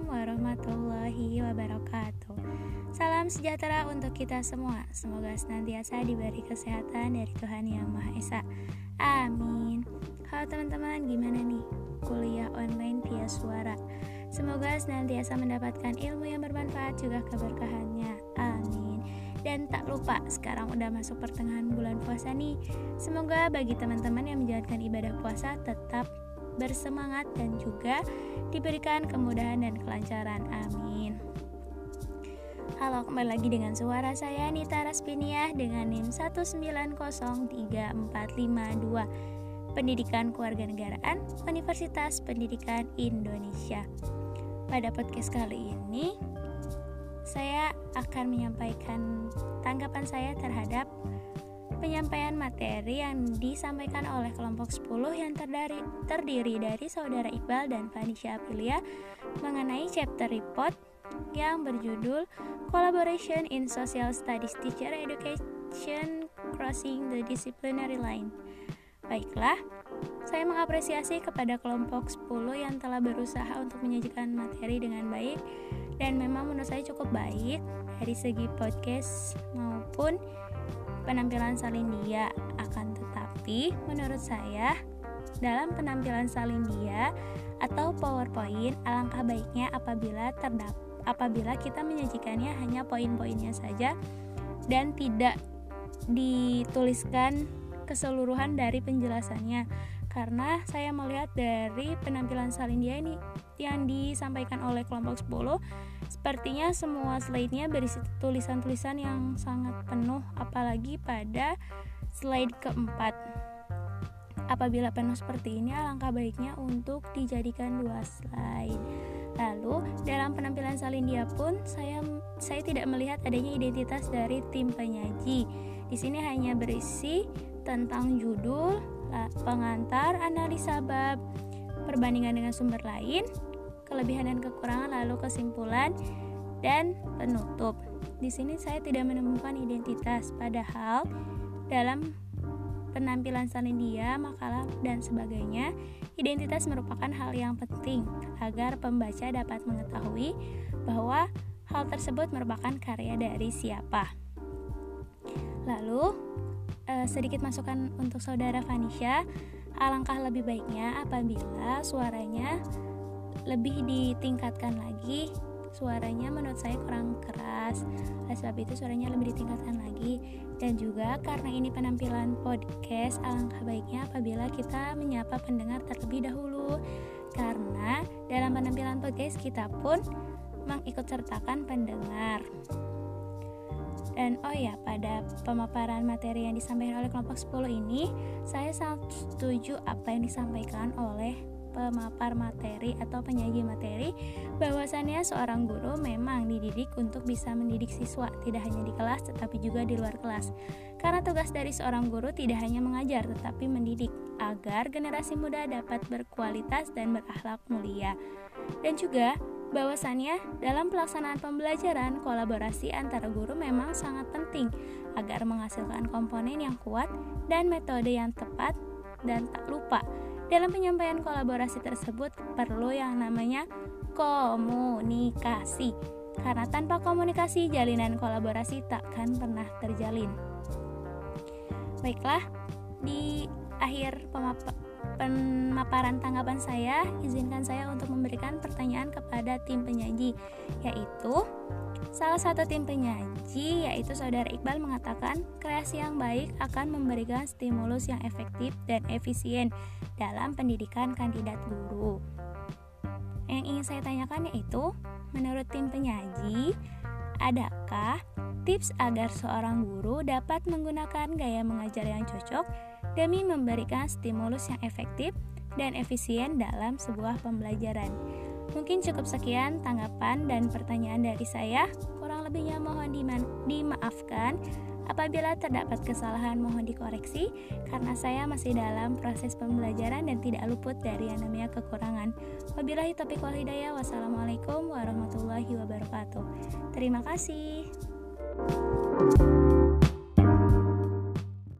Assalamualaikum warahmatullahi wabarakatuh. Salam sejahtera untuk kita semua. Semoga senantiasa diberi kesehatan dari Tuhan Yang Maha Esa. Amin. Halo teman-teman, gimana nih? Kuliah online via suara. Semoga senantiasa mendapatkan ilmu yang bermanfaat juga keberkahannya. Amin. Dan tak lupa sekarang udah masuk pertengahan bulan puasa nih. Semoga bagi teman-teman yang menjalankan ibadah puasa tetap bersemangat dan juga diberikan kemudahan dan kelancaran. Amin. Halo, kembali lagi dengan suara saya Nita Raspiniah dengan NIM 1903452 Pendidikan Kewarganegaraan Universitas Pendidikan Indonesia. Pada podcast kali ini, saya akan menyampaikan tanggapan saya terhadap penyampaian materi yang disampaikan oleh kelompok 10 yang terdiri, terdiri dari saudara Iqbal dan Vanisha Aprilia mengenai chapter report yang berjudul Collaboration in Social Studies Teacher Education Crossing the Disciplinary Line. Baiklah, saya mengapresiasi kepada kelompok 10 yang telah berusaha untuk menyajikan materi dengan baik dan memang menurut saya cukup baik dari segi podcast maupun penampilan Salindia akan tetapi menurut saya dalam penampilan Salindia atau PowerPoint alangkah baiknya apabila terdapat apabila kita menyajikannya hanya poin-poinnya saja dan tidak dituliskan keseluruhan dari penjelasannya karena saya melihat dari penampilan Salindia ini yang disampaikan oleh kelompok 10 sepertinya semua slide-nya berisi tulisan-tulisan yang sangat penuh apalagi pada slide keempat. Apabila penuh seperti ini alangkah baiknya untuk dijadikan dua slide. Lalu dalam penampilan Salindia pun saya saya tidak melihat adanya identitas dari tim penyaji. Di sini hanya berisi tentang judul pengantar analisa bab perbandingan dengan sumber lain kelebihan dan kekurangan, lalu kesimpulan dan penutup. Di sini saya tidak menemukan identitas, padahal dalam penampilan Salindia, makalah, dan sebagainya, identitas merupakan hal yang penting agar pembaca dapat mengetahui bahwa hal tersebut merupakan karya dari siapa. Lalu, eh, sedikit masukan untuk saudara Vanisha, alangkah lebih baiknya apabila suaranya lebih ditingkatkan lagi. Suaranya menurut saya kurang keras. Oleh sebab itu suaranya lebih ditingkatkan lagi. Dan juga karena ini penampilan podcast alangkah baiknya apabila kita menyapa pendengar terlebih dahulu. Karena dalam penampilan podcast kita pun mengikut sertakan pendengar dan oh ya, pada pemaparan materi yang disampaikan oleh kelompok 10 ini, saya sangat setuju apa yang disampaikan oleh pemapar materi atau penyaji materi. Bahwasannya seorang guru memang dididik untuk bisa mendidik siswa tidak hanya di kelas tetapi juga di luar kelas. Karena tugas dari seorang guru tidak hanya mengajar tetapi mendidik agar generasi muda dapat berkualitas dan berakhlak mulia. Dan juga bahwasannya dalam pelaksanaan pembelajaran kolaborasi antara guru memang sangat penting agar menghasilkan komponen yang kuat dan metode yang tepat dan tak lupa dalam penyampaian kolaborasi tersebut perlu yang namanya komunikasi. Karena tanpa komunikasi, jalinan kolaborasi takkan pernah terjalin. Baiklah, di akhir pemaparan tanggapan saya, izinkan saya untuk memberikan pertanyaan kepada tim penyaji, yaitu Salah satu tim penyaji, yaitu Saudara Iqbal mengatakan, kreasi yang baik akan memberikan stimulus yang efektif dan efisien dalam pendidikan kandidat guru. Yang ingin saya tanyakan yaitu, menurut tim penyaji, adakah tips agar seorang guru dapat menggunakan gaya mengajar yang cocok demi memberikan stimulus yang efektif dan efisien dalam sebuah pembelajaran? Mungkin cukup sekian tanggapan dan pertanyaan dari saya. Kurang lebihnya mohon dimaafkan. Apabila terdapat kesalahan mohon dikoreksi karena saya masih dalam proses pembelajaran dan tidak luput dari yang namanya kekurangan. Wabillahi taufiq wal hidayah. Wassalamualaikum warahmatullahi wabarakatuh. Terima kasih.